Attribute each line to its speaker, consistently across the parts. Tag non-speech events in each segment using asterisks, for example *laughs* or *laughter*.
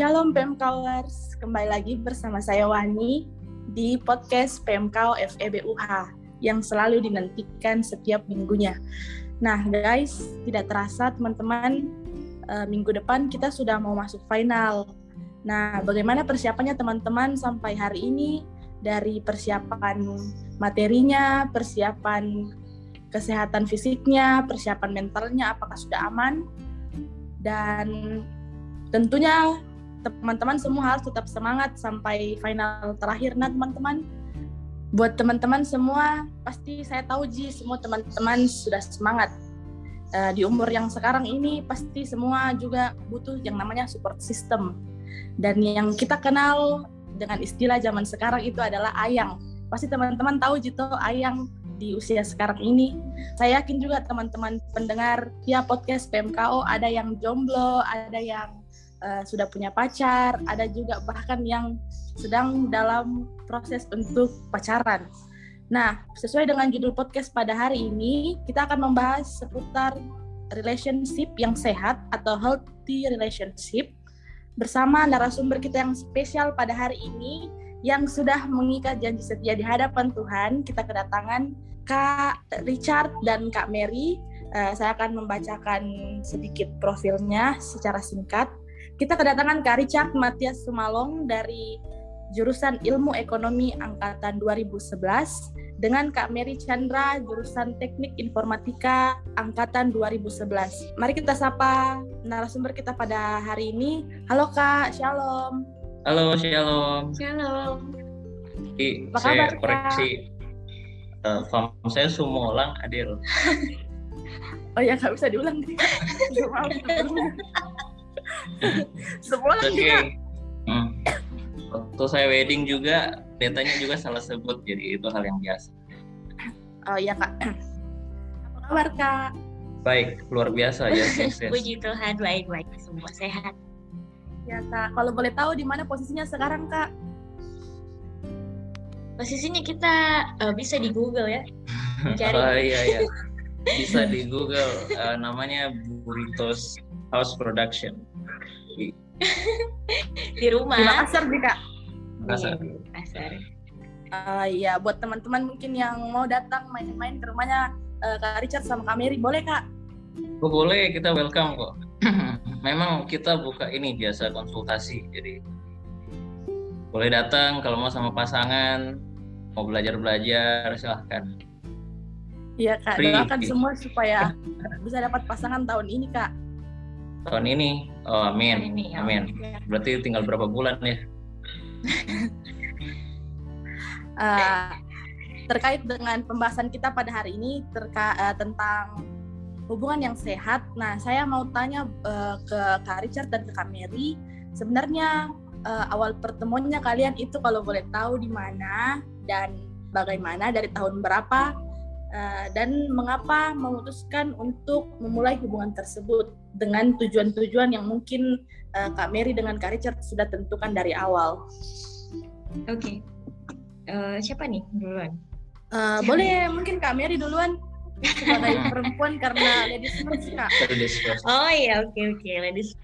Speaker 1: Shalom PMKers, kembali lagi bersama saya Wani di podcast PMK FEBUH yang selalu dinantikan setiap minggunya. Nah guys, tidak terasa teman-teman, uh, minggu depan kita sudah mau masuk final. Nah bagaimana persiapannya teman-teman sampai hari ini dari persiapan materinya, persiapan kesehatan fisiknya, persiapan mentalnya apakah sudah aman? Dan tentunya teman-teman semua harus tetap semangat sampai final terakhir nah teman-teman. Buat teman-teman semua pasti saya tahu Ji semua teman-teman sudah semangat. Uh, di umur yang sekarang ini pasti semua juga butuh yang namanya support system. Dan yang kita kenal dengan istilah zaman sekarang itu adalah ayang. Pasti teman-teman tahu Jito ayang di usia sekarang ini. Saya yakin juga teman-teman pendengar ya podcast PMKO ada yang jomblo ada yang uh, sudah punya pacar, ada juga bahkan yang sedang dalam proses untuk pacaran. Nah, sesuai dengan judul podcast pada hari ini, kita akan membahas seputar relationship yang sehat atau healthy relationship bersama narasumber kita yang spesial pada hari ini yang sudah mengikat janji setia di hadapan Tuhan. Kita kedatangan Kak Richard dan Kak Mary. Uh, saya akan membacakan sedikit profilnya secara singkat. Kita kedatangan Kak Richard Matias Sumalong dari jurusan Ilmu Ekonomi angkatan 2011 dengan Kak Mary Chandra jurusan Teknik Informatika angkatan 2011. Mari kita sapa narasumber kita pada hari ini. Halo Kak, Shalom.
Speaker 2: Halo, Shalom.
Speaker 3: Shalom.
Speaker 2: Jadi, Apa saya kabar, koreksi uh, form saya Sumolang Adil. *laughs*
Speaker 1: oh ya nggak bisa diulang. *laughs* *laughs* Semua
Speaker 2: Oke. Okay. Hmm. Waktu saya wedding juga datanya juga salah sebut jadi itu hal yang biasa.
Speaker 1: Oh iya kak. *clears throat* Apa kabar kak?
Speaker 2: Baik, luar biasa ya. *laughs*
Speaker 3: Puji Tuhan baik-baik semua sehat.
Speaker 1: Ya kak, kalau boleh tahu di mana posisinya sekarang kak?
Speaker 3: Posisinya kita uh, bisa di Google ya.
Speaker 2: Cari. Oh iya iya. *laughs* Bisa di Google uh, namanya Burritos House Production *laughs*
Speaker 3: di rumah.
Speaker 1: Di Makassar sih kak.
Speaker 2: Makassar.
Speaker 3: Makassar.
Speaker 1: Uh, ya buat teman-teman mungkin yang mau datang main-main ke rumahnya uh, Kak Richard sama Kak Mary boleh kak?
Speaker 2: Oh, boleh kita welcome kok. *clears throat* Memang kita buka ini biasa konsultasi jadi boleh datang kalau mau sama pasangan mau belajar-belajar silahkan.
Speaker 1: Iya kak, Free. doakan semua supaya bisa dapat pasangan tahun ini kak
Speaker 2: tahun ini. Oh, amin. Ini, ya. amin. Berarti tinggal berapa bulan ya?
Speaker 1: uh, *laughs* terkait dengan pembahasan kita pada hari ini terka uh, tentang hubungan yang sehat. Nah, saya mau tanya uh, ke Kak Richard dan ke Kak Mary, sebenarnya uh, awal pertemuannya kalian itu kalau boleh tahu di mana dan bagaimana dari tahun berapa uh, dan mengapa memutuskan untuk memulai hubungan tersebut dengan tujuan-tujuan yang mungkin uh, Kak Mary dengan Kak Richard sudah tentukan dari awal.
Speaker 3: Oke, okay. uh, siapa nih duluan?
Speaker 1: Uh, boleh mungkin Kak Mary duluan sebagai *laughs* perempuan karena ladies first Kak.
Speaker 3: Oh iya oke okay, oke okay. ladies.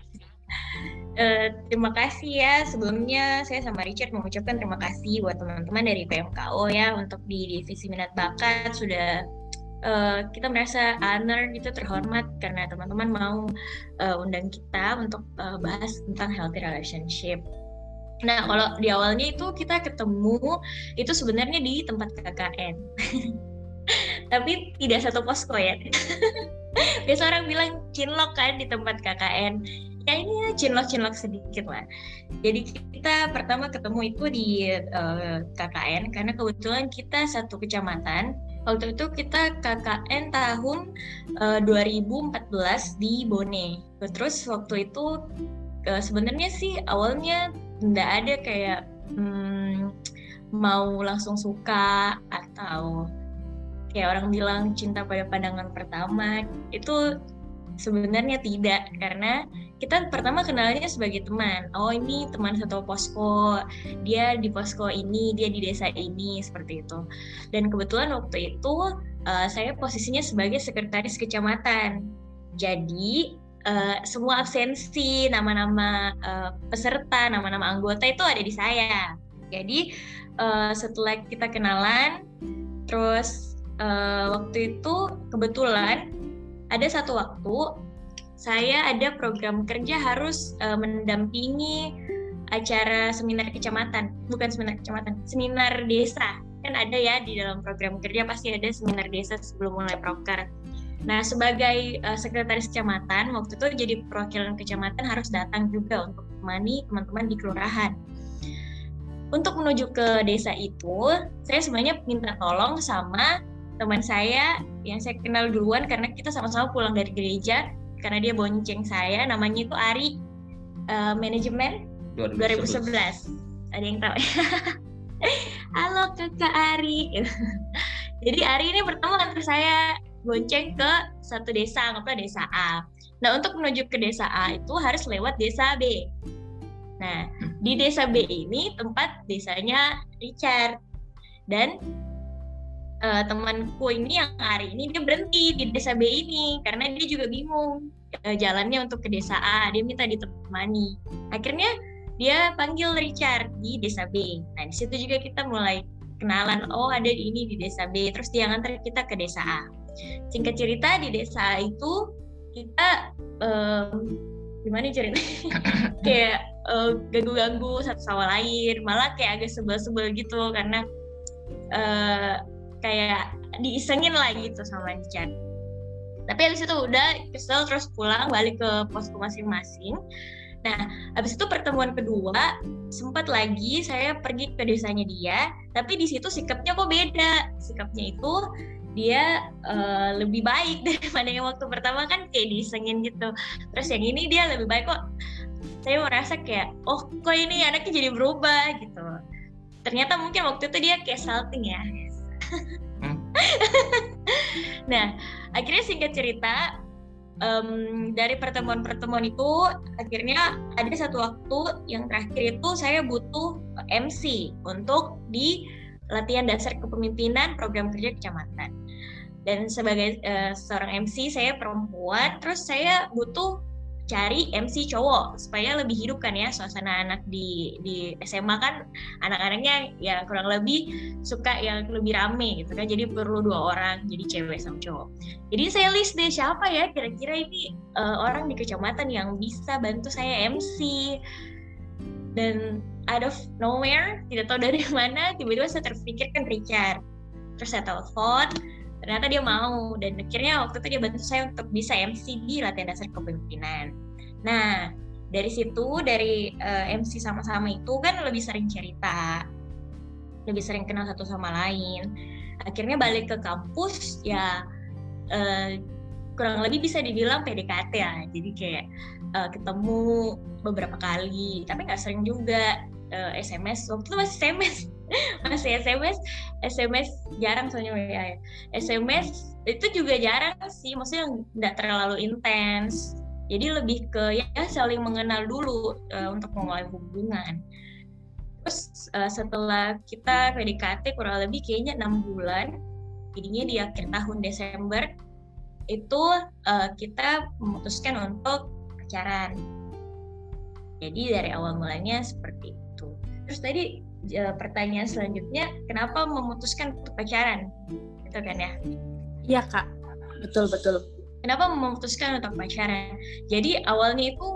Speaker 3: Uh, terima kasih ya sebelumnya saya sama Richard mengucapkan terima kasih buat teman-teman dari PMKO ya untuk di divisi minat bakat sudah uh, kita merasa honor gitu terhormat karena teman-teman mau uh, undang kita untuk uh, bahas tentang healthy relationship. Nah, kalau di awalnya itu kita ketemu itu sebenarnya di tempat KKN. *laughs* Tapi tidak satu posko ya. *laughs* Biasa orang bilang cinlok kan di tempat KKN. Ya ini ya cinlok-cinlok sedikit lah. Jadi kita pertama ketemu itu di uh, KKN karena kebetulan kita satu kecamatan waktu itu kita KKN tahun uh, eh, 2014 di Bone. Terus waktu itu uh, sebenarnya sih awalnya nggak ada kayak hmm, mau langsung suka atau kayak orang bilang cinta pada pandangan pertama itu sebenarnya tidak karena kita pertama kenalnya sebagai teman. Oh ini teman satu posko, dia di posko ini, dia di desa ini seperti itu. Dan kebetulan waktu itu uh, saya posisinya sebagai sekretaris kecamatan. Jadi uh, semua absensi, nama-nama uh, peserta, nama-nama anggota itu ada di saya. Jadi uh, setelah kita kenalan, terus uh, waktu itu kebetulan ada satu waktu saya ada program kerja harus uh, mendampingi acara seminar kecamatan, bukan seminar kecamatan, seminar desa. Kan ada ya di dalam program kerja pasti ada seminar desa sebelum mulai proker. Nah, sebagai uh, sekretaris kecamatan, waktu itu jadi perwakilan kecamatan harus datang juga untuk menemani teman-teman di kelurahan. Untuk menuju ke desa itu, saya sebenarnya minta tolong sama teman saya yang saya kenal duluan karena kita sama-sama pulang dari gereja karena dia bonceng saya namanya itu Ari uh, manajemen 2011. 2011 ada yang tahu *laughs* halo kakak Ari *laughs* jadi Ari ini pertama antar saya bonceng ke satu desa, anggaplah desa A. Nah, untuk menuju ke desa A itu harus lewat desa B. Nah, di desa B ini tempat desanya Richard. Dan uh, temanku ini yang hari ini dia berhenti di desa B ini karena dia juga bingung uh, jalannya untuk ke desa A. Dia minta ditemani. Akhirnya dia panggil Richard di desa B. Nah, di situ juga kita mulai kenalan. Oh, ada ini di desa B. Terus dia nganter kita ke desa A singkat cerita di desa itu kita um, gimana ceritanya *laughs* kayak uh, ganggu-ganggu satu sama lain malah kayak agak sebel-sebel gitu karena uh, kayak diisengin lah gitu sama Chan tapi habis itu udah kesel terus pulang balik ke posko masing-masing. Nah, habis itu pertemuan kedua sempat lagi saya pergi ke desanya dia, tapi di situ sikapnya kok beda. Sikapnya itu dia uh, lebih baik *laughs* daripada yang waktu pertama kan kayak disengin gitu. Terus yang ini dia lebih baik kok. Saya merasa kayak oh kok ini anaknya jadi berubah gitu. Ternyata mungkin waktu itu dia kayak salting ya hmm. nah akhirnya singkat cerita um, dari pertemuan-pertemuan itu akhirnya ada satu waktu yang terakhir itu saya butuh MC untuk di latihan dasar kepemimpinan program kerja kecamatan dan sebagai uh, seorang MC saya perempuan terus saya butuh cari MC cowok supaya lebih hidup kan ya suasana anak di di SMA kan anak-anaknya ya kurang lebih suka yang lebih rame gitu kan jadi perlu dua orang jadi cewek sama cowok. Jadi saya list deh siapa ya kira-kira ini uh, orang di kecamatan yang bisa bantu saya MC dan out of nowhere tidak tahu dari *laughs* mana tiba-tiba saya terpikirkan Richard. Terus saya telepon ternyata dia mau dan akhirnya waktu itu dia bantu saya untuk bisa MC di latihan dasar kepemimpinan. Nah dari situ dari uh, eh, MC sama-sama itu kan lebih sering cerita lebih sering kenal satu sama lain. Akhirnya balik ke kampus ya uh, kurang lebih bisa dibilang PDKT ya. Jadi kayak uh, ketemu beberapa kali tapi nggak sering juga uh, SMS waktu itu masih SMS masih SMS SMS jarang soalnya ya. SMS itu juga jarang sih maksudnya nggak terlalu intens. Jadi lebih ke ya saling mengenal dulu uh, untuk memulai hubungan. Terus uh, setelah kita PDKT kurang lebih kayaknya enam bulan jadinya di akhir tahun Desember itu uh, kita memutuskan untuk pacaran. Jadi dari awal mulanya seperti itu. Terus tadi pertanyaan selanjutnya kenapa memutuskan untuk pacaran? Itu kan ya?
Speaker 1: Iya kak. Betul betul.
Speaker 3: Kenapa memutuskan untuk pacaran? Jadi awalnya itu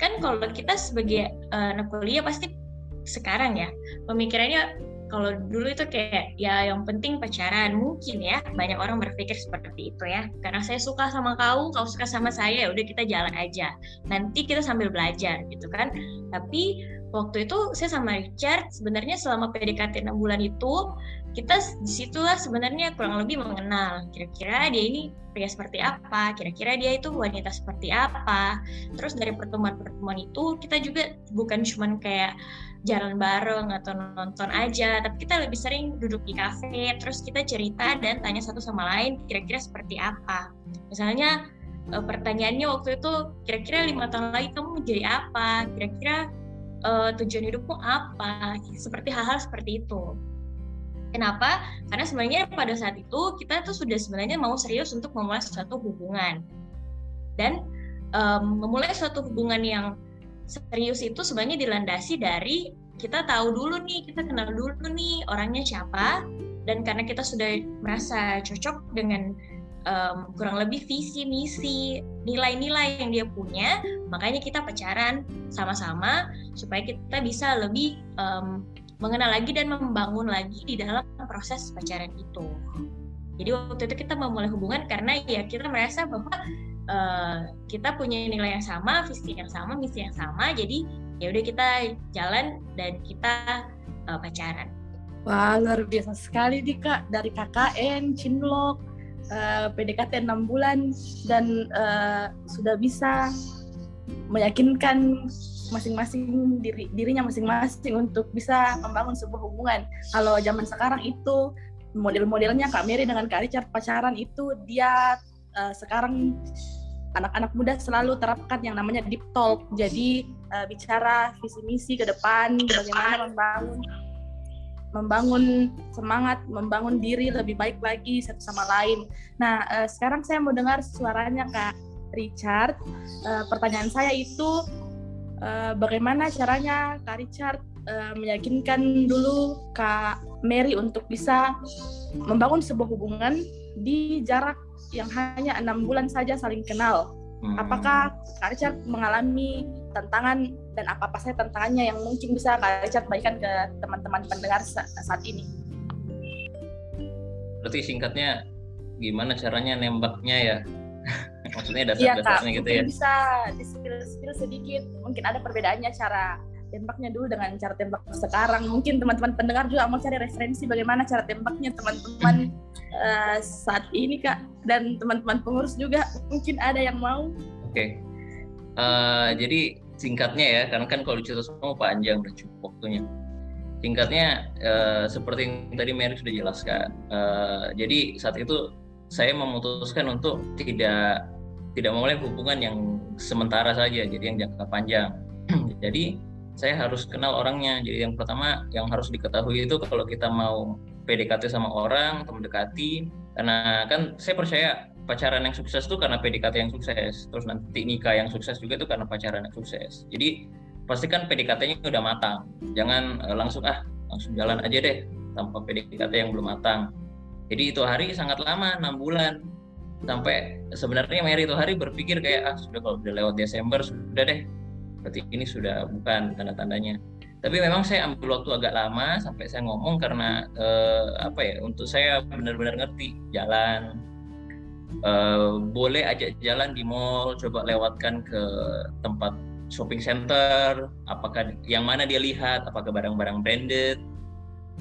Speaker 3: kan kalau kita sebagai uh, anak kuliah pasti sekarang ya pemikirannya kalau dulu itu kayak ya yang penting pacaran. Mungkin ya banyak orang berpikir seperti itu ya. Karena saya suka sama kau kau suka sama saya ya udah kita jalan aja. Nanti kita sambil belajar gitu kan. Tapi waktu itu saya sama Richard sebenarnya selama PDKT 6 bulan itu kita di situlah sebenarnya kurang lebih mengenal kira-kira dia ini pria seperti apa, kira-kira dia itu wanita seperti apa. Terus dari pertemuan-pertemuan itu kita juga bukan cuma kayak jalan bareng atau nonton aja, tapi kita lebih sering duduk di kafe, terus kita cerita dan tanya satu sama lain kira-kira seperti apa. Misalnya eh, pertanyaannya waktu itu kira-kira lima tahun lagi kamu jadi apa, kira-kira uh, tujuan hidupmu apa seperti hal-hal seperti itu kenapa? Karena sebenarnya pada saat itu kita tuh sudah sebenarnya mau serius untuk memulai suatu hubungan. Dan um, memulai suatu hubungan yang serius itu sebenarnya dilandasi dari kita tahu dulu nih, kita kenal dulu nih orangnya siapa, dan karena kita sudah merasa cocok dengan um, kurang lebih visi misi nilai-nilai yang dia punya, makanya kita pacaran sama-sama supaya kita bisa lebih um, mengenal lagi dan membangun lagi di dalam proses pacaran itu. Jadi waktu itu kita memulai hubungan karena ya kita merasa bahwa uh, kita punya nilai yang sama, visi yang sama, misi yang sama. Jadi ya udah kita jalan dan kita uh, pacaran.
Speaker 1: Wah luar biasa sekali nih kak dari KKN, Cinlok, uh, PDKT 6 bulan dan uh, sudah bisa meyakinkan masing-masing diri dirinya masing-masing untuk bisa membangun sebuah hubungan. Kalau zaman sekarang itu model-modelnya Kak Mary dengan Kak Richard pacaran itu dia uh, sekarang anak-anak muda selalu terapkan yang namanya deep talk. Jadi uh, bicara visi misi ke depan, bagaimana membangun membangun semangat, membangun diri lebih baik lagi satu sama lain. Nah, uh, sekarang saya mau dengar suaranya Kak Richard. Uh, pertanyaan saya itu uh, bagaimana caranya Kak Richard uh, meyakinkan dulu Kak Mary untuk bisa membangun sebuah hubungan di jarak yang hanya enam bulan saja saling kenal. Hmm. Apakah Kak Richard mengalami tantangan dan apa apa saja tantangannya yang mungkin bisa Kak Richard bagikan ke teman-teman pendengar saat ini?
Speaker 2: Berarti singkatnya gimana caranya nembaknya ya? Maksudnya dasar-dasarnya
Speaker 1: ya, gitu ya? Bisa di-spill sedikit, mungkin ada perbedaannya cara tembaknya dulu dengan cara tembak sekarang. Mungkin teman-teman pendengar juga mau cari referensi bagaimana cara tembaknya teman-teman uh, *laughs* saat ini kak dan teman-teman pengurus juga mungkin ada yang mau.
Speaker 2: Oke, okay. uh, eh, jadi singkatnya ya, karena kan kalau dicerita semua panjang udah cukup waktunya. Singkatnya uh, seperti yang tadi Mary sudah jelaskan. Uh, jadi saat itu saya memutuskan untuk tidak tidak memulai hubungan yang sementara saja, jadi yang jangka panjang. *clears throat* jadi saya harus kenal orangnya. Jadi yang pertama yang harus diketahui itu kalau kita mau PDKT sama orang atau mendekati, karena kan saya percaya pacaran yang sukses itu karena PDKT yang sukses, terus nanti nikah yang sukses juga itu karena pacaran yang sukses. Jadi pastikan PDKT-nya udah matang, jangan uh, langsung ah langsung jalan aja deh tanpa PDKT yang belum matang. Jadi itu hari sangat lama, enam bulan sampai sebenarnya Mary itu hari berpikir kayak ah sudah kalau udah lewat Desember sudah deh. Berarti ini sudah bukan tanda-tandanya. Tapi memang saya ambil waktu agak lama sampai saya ngomong karena eh, apa ya untuk saya benar-benar ngerti jalan. Eh, boleh ajak jalan di mall coba lewatkan ke tempat shopping center apakah yang mana dia lihat apakah barang-barang branded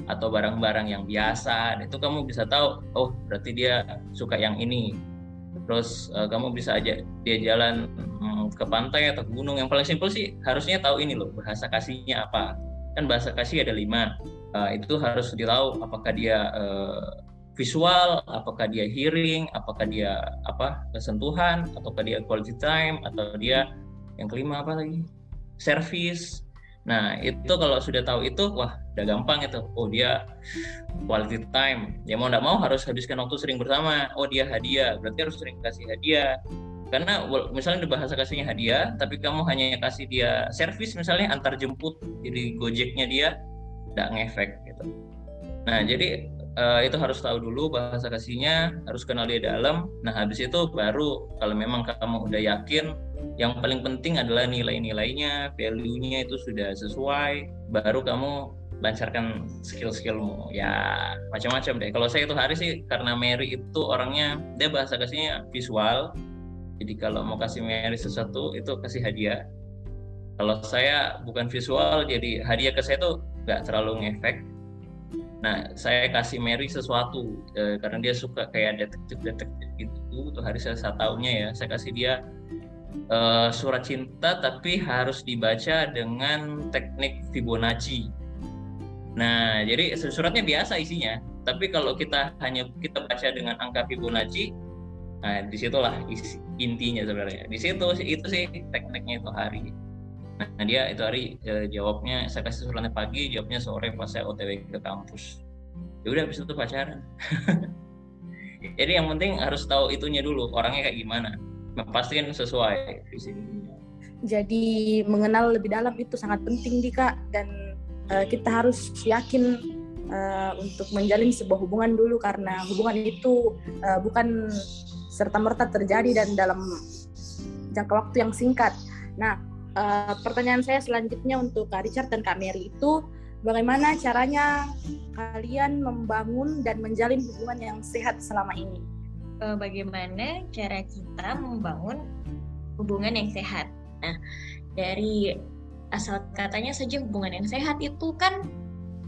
Speaker 2: atau barang-barang yang biasa. Itu kamu bisa tahu oh berarti dia suka yang ini. Terus uh, kamu bisa aja dia jalan um, ke pantai atau ke gunung. Yang paling simpel sih harusnya tahu ini loh bahasa kasihnya apa. Kan bahasa kasih ada lima. Uh, itu harus ditahu apakah dia uh, visual apakah dia hearing apakah dia apa kesentuhan ataukah dia quality time atau dia yang kelima apa lagi? Service Nah, itu kalau sudah tahu itu, wah, udah gampang itu. Oh, dia quality time. Ya mau nggak mau harus habiskan waktu sering bersama. Oh, dia hadiah. Berarti harus sering kasih hadiah. Karena misalnya di bahasa kasihnya hadiah, tapi kamu hanya kasih dia servis misalnya antar jemput, jadi gojeknya dia nggak ngefek gitu. Nah, jadi uh, itu harus tahu dulu bahasa kasihnya, harus kenal dia dalam. Nah, habis itu baru kalau memang kamu udah yakin yang paling penting adalah nilai-nilainya, value-nya itu sudah sesuai, baru kamu lancarkan skill-skillmu. Ya, macam-macam deh. Kalau saya itu hari sih karena Mary itu orangnya dia bahasa kasihnya visual. Jadi kalau mau kasih Mary sesuatu itu kasih hadiah. Kalau saya bukan visual, jadi hadiah ke saya tuh nggak terlalu ngefek. Nah, saya kasih Mary sesuatu eh, karena dia suka kayak detektif-detektif gitu. Tuh hari saya, tahunya ya, saya kasih dia uh, surat cinta tapi harus dibaca dengan teknik Fibonacci. Nah, jadi suratnya biasa isinya, tapi kalau kita hanya kita baca dengan angka Fibonacci, nah di situlah isi, intinya sebenarnya. Di situ itu sih tekniknya itu hari. Nah dia itu hari eh, jawabnya saya kasih suratnya pagi, jawabnya sore pas saya OTW ke kampus. Ya udah habis itu pacaran. *laughs* Jadi yang penting harus tahu itunya dulu orangnya kayak gimana pastikan sesuai visi
Speaker 1: jadi mengenal lebih dalam itu sangat penting di kak dan uh, kita harus yakin uh, untuk menjalin sebuah hubungan dulu karena hubungan itu uh, bukan serta merta terjadi dan dalam jangka waktu yang singkat. Nah, uh, pertanyaan saya selanjutnya untuk Kak Richard dan Kak Mary itu bagaimana caranya kalian membangun dan menjalin hubungan yang sehat selama ini?
Speaker 3: Bagaimana cara kita membangun hubungan yang sehat? Nah, dari asal katanya saja hubungan yang sehat itu kan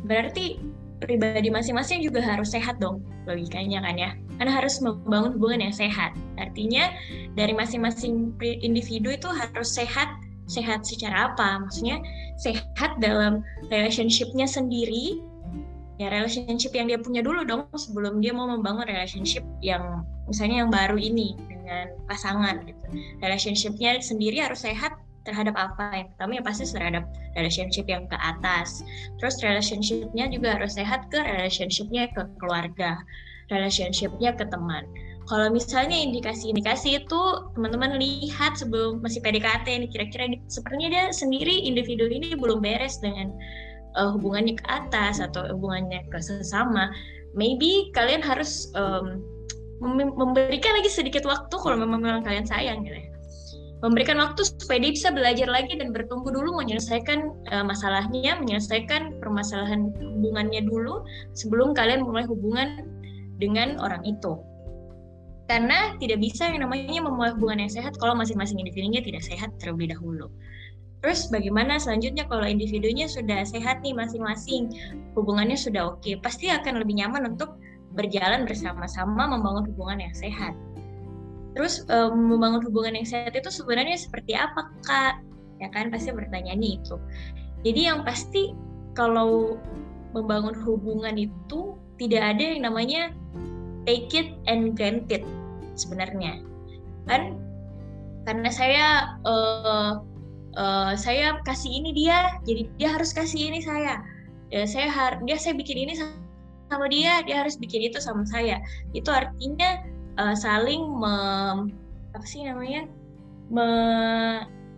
Speaker 3: berarti pribadi masing-masing juga harus sehat dong logikanya kan ya karena harus membangun hubungan yang sehat artinya dari masing-masing individu itu harus sehat sehat secara apa? Maksudnya sehat dalam relationshipnya sendiri. Ya relationship yang dia punya dulu dong sebelum dia mau membangun relationship yang misalnya yang baru ini dengan pasangan gitu. Relationshipnya sendiri harus sehat terhadap apa? Yang pertama ya pasti terhadap relationship yang ke atas. Terus relationshipnya juga harus sehat ke relationshipnya ke keluarga relationshipnya ke teman kalau misalnya indikasi-indikasi itu teman-teman lihat sebelum masih PDKT ini kira-kira sepertinya dia sendiri individu ini belum beres dengan uh, hubungannya ke atas atau hubungannya ke sesama maybe kalian harus um, memberikan lagi sedikit waktu kalau memang kalian sayang gitu ya memberikan waktu supaya dia bisa belajar lagi dan bertumbuh dulu menyelesaikan uh, masalahnya, menyelesaikan permasalahan hubungannya dulu sebelum kalian mulai hubungan dengan orang itu. Karena tidak bisa yang namanya memulai hubungan yang sehat kalau masing-masing individunya tidak sehat terlebih dahulu. Terus bagaimana selanjutnya kalau individunya sudah sehat nih masing-masing, hubungannya sudah oke, okay, pasti akan lebih nyaman untuk berjalan bersama-sama membangun hubungan yang sehat. Terus um, membangun hubungan yang sehat itu sebenarnya seperti apa kak? Ya kan pasti bertanya nih itu. Jadi yang pasti kalau membangun hubungan itu tidak ada yang namanya take it and grant it sebenarnya. Kan karena saya uh, uh, saya kasih ini dia jadi dia harus kasih ini saya. Ya, saya har dia saya bikin ini sama dia dia harus bikin itu sama saya. Itu artinya uh, saling mem, apa sih namanya? Me,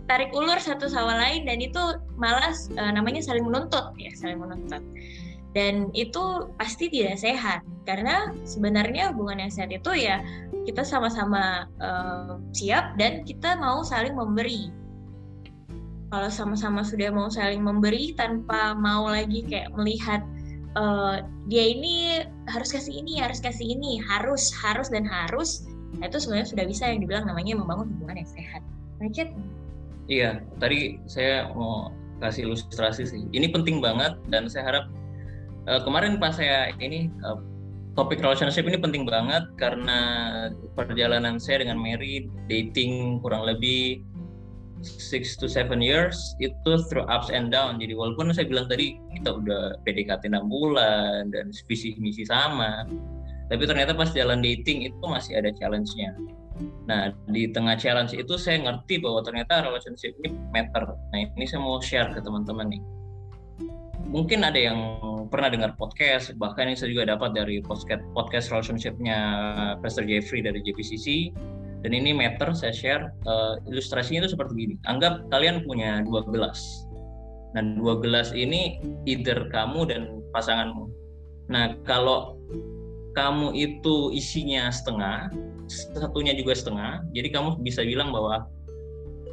Speaker 3: tarik ulur satu sama lain dan itu malas uh, namanya saling menuntut ya saling menuntut. Dan itu pasti tidak sehat karena sebenarnya hubungan yang sehat itu ya kita sama-sama uh, siap dan kita mau saling memberi. Kalau sama-sama sudah mau saling memberi tanpa mau lagi kayak melihat uh, dia ini harus kasih ini harus kasih ini harus harus dan harus nah itu sebenarnya sudah bisa yang dibilang namanya membangun hubungan yang sehat. Macet.
Speaker 2: Iya tadi saya mau kasih ilustrasi sih. Ini penting banget dan saya harap uh, kemarin pas saya ini uh, topik relationship ini penting banget karena perjalanan saya dengan Mary dating kurang lebih six to seven years itu through ups and down. Jadi walaupun saya bilang tadi kita udah PDKT enam bulan dan visi misi sama, tapi ternyata pas jalan dating itu masih ada challenge-nya. Nah di tengah challenge itu saya ngerti bahwa ternyata relationship ini matter. Nah ini saya mau share ke teman-teman nih. Mungkin ada yang pernah dengar podcast, bahkan ini saya juga dapat dari podcast podcast relationship-nya Pastor Jeffrey dari JPCC dan ini meter saya share uh, ilustrasinya itu seperti gini. Anggap kalian punya dua gelas. Dan dua gelas ini either kamu dan pasanganmu. Nah kalau kamu itu isinya setengah satunya juga setengah jadi kamu bisa bilang bahwa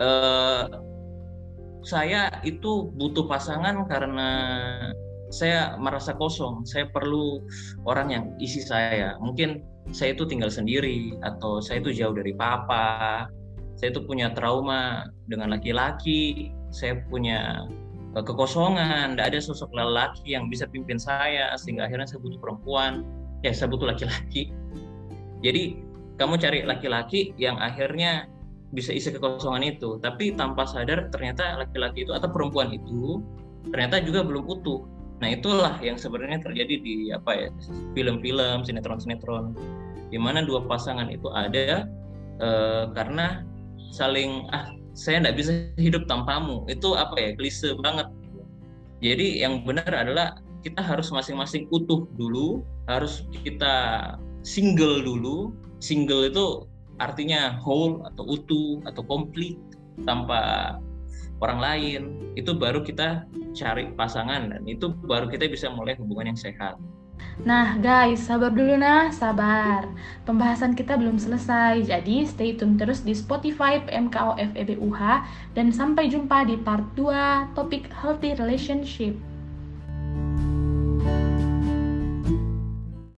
Speaker 2: uh, saya itu butuh pasangan karena saya merasa kosong. Saya perlu orang yang isi saya. Mungkin saya itu tinggal sendiri atau saya itu jauh dari papa. Saya itu punya trauma dengan laki-laki. Saya punya eh, kekosongan. Tidak ada sosok lelaki yang bisa pimpin saya sehingga akhirnya saya butuh perempuan. Ya saya butuh laki-laki. Jadi kamu cari laki-laki yang akhirnya bisa isi kekosongan itu tapi tanpa sadar ternyata laki-laki itu atau perempuan itu ternyata juga belum utuh Nah itulah yang sebenarnya terjadi di apa ya film-film, sinetron-sinetron, di mana dua pasangan itu ada uh, karena saling ah saya tidak bisa hidup tanpamu itu apa ya klise banget. Jadi yang benar adalah kita harus masing-masing utuh dulu, harus kita single dulu. Single itu artinya whole atau utuh atau komplit tanpa orang lain itu baru kita cari pasangan dan itu baru kita bisa mulai hubungan yang sehat.
Speaker 1: Nah guys, sabar dulu nah, sabar. Pembahasan kita belum selesai, jadi stay tune terus di Spotify PMKO FEBUH dan sampai jumpa di part 2 topik healthy relationship.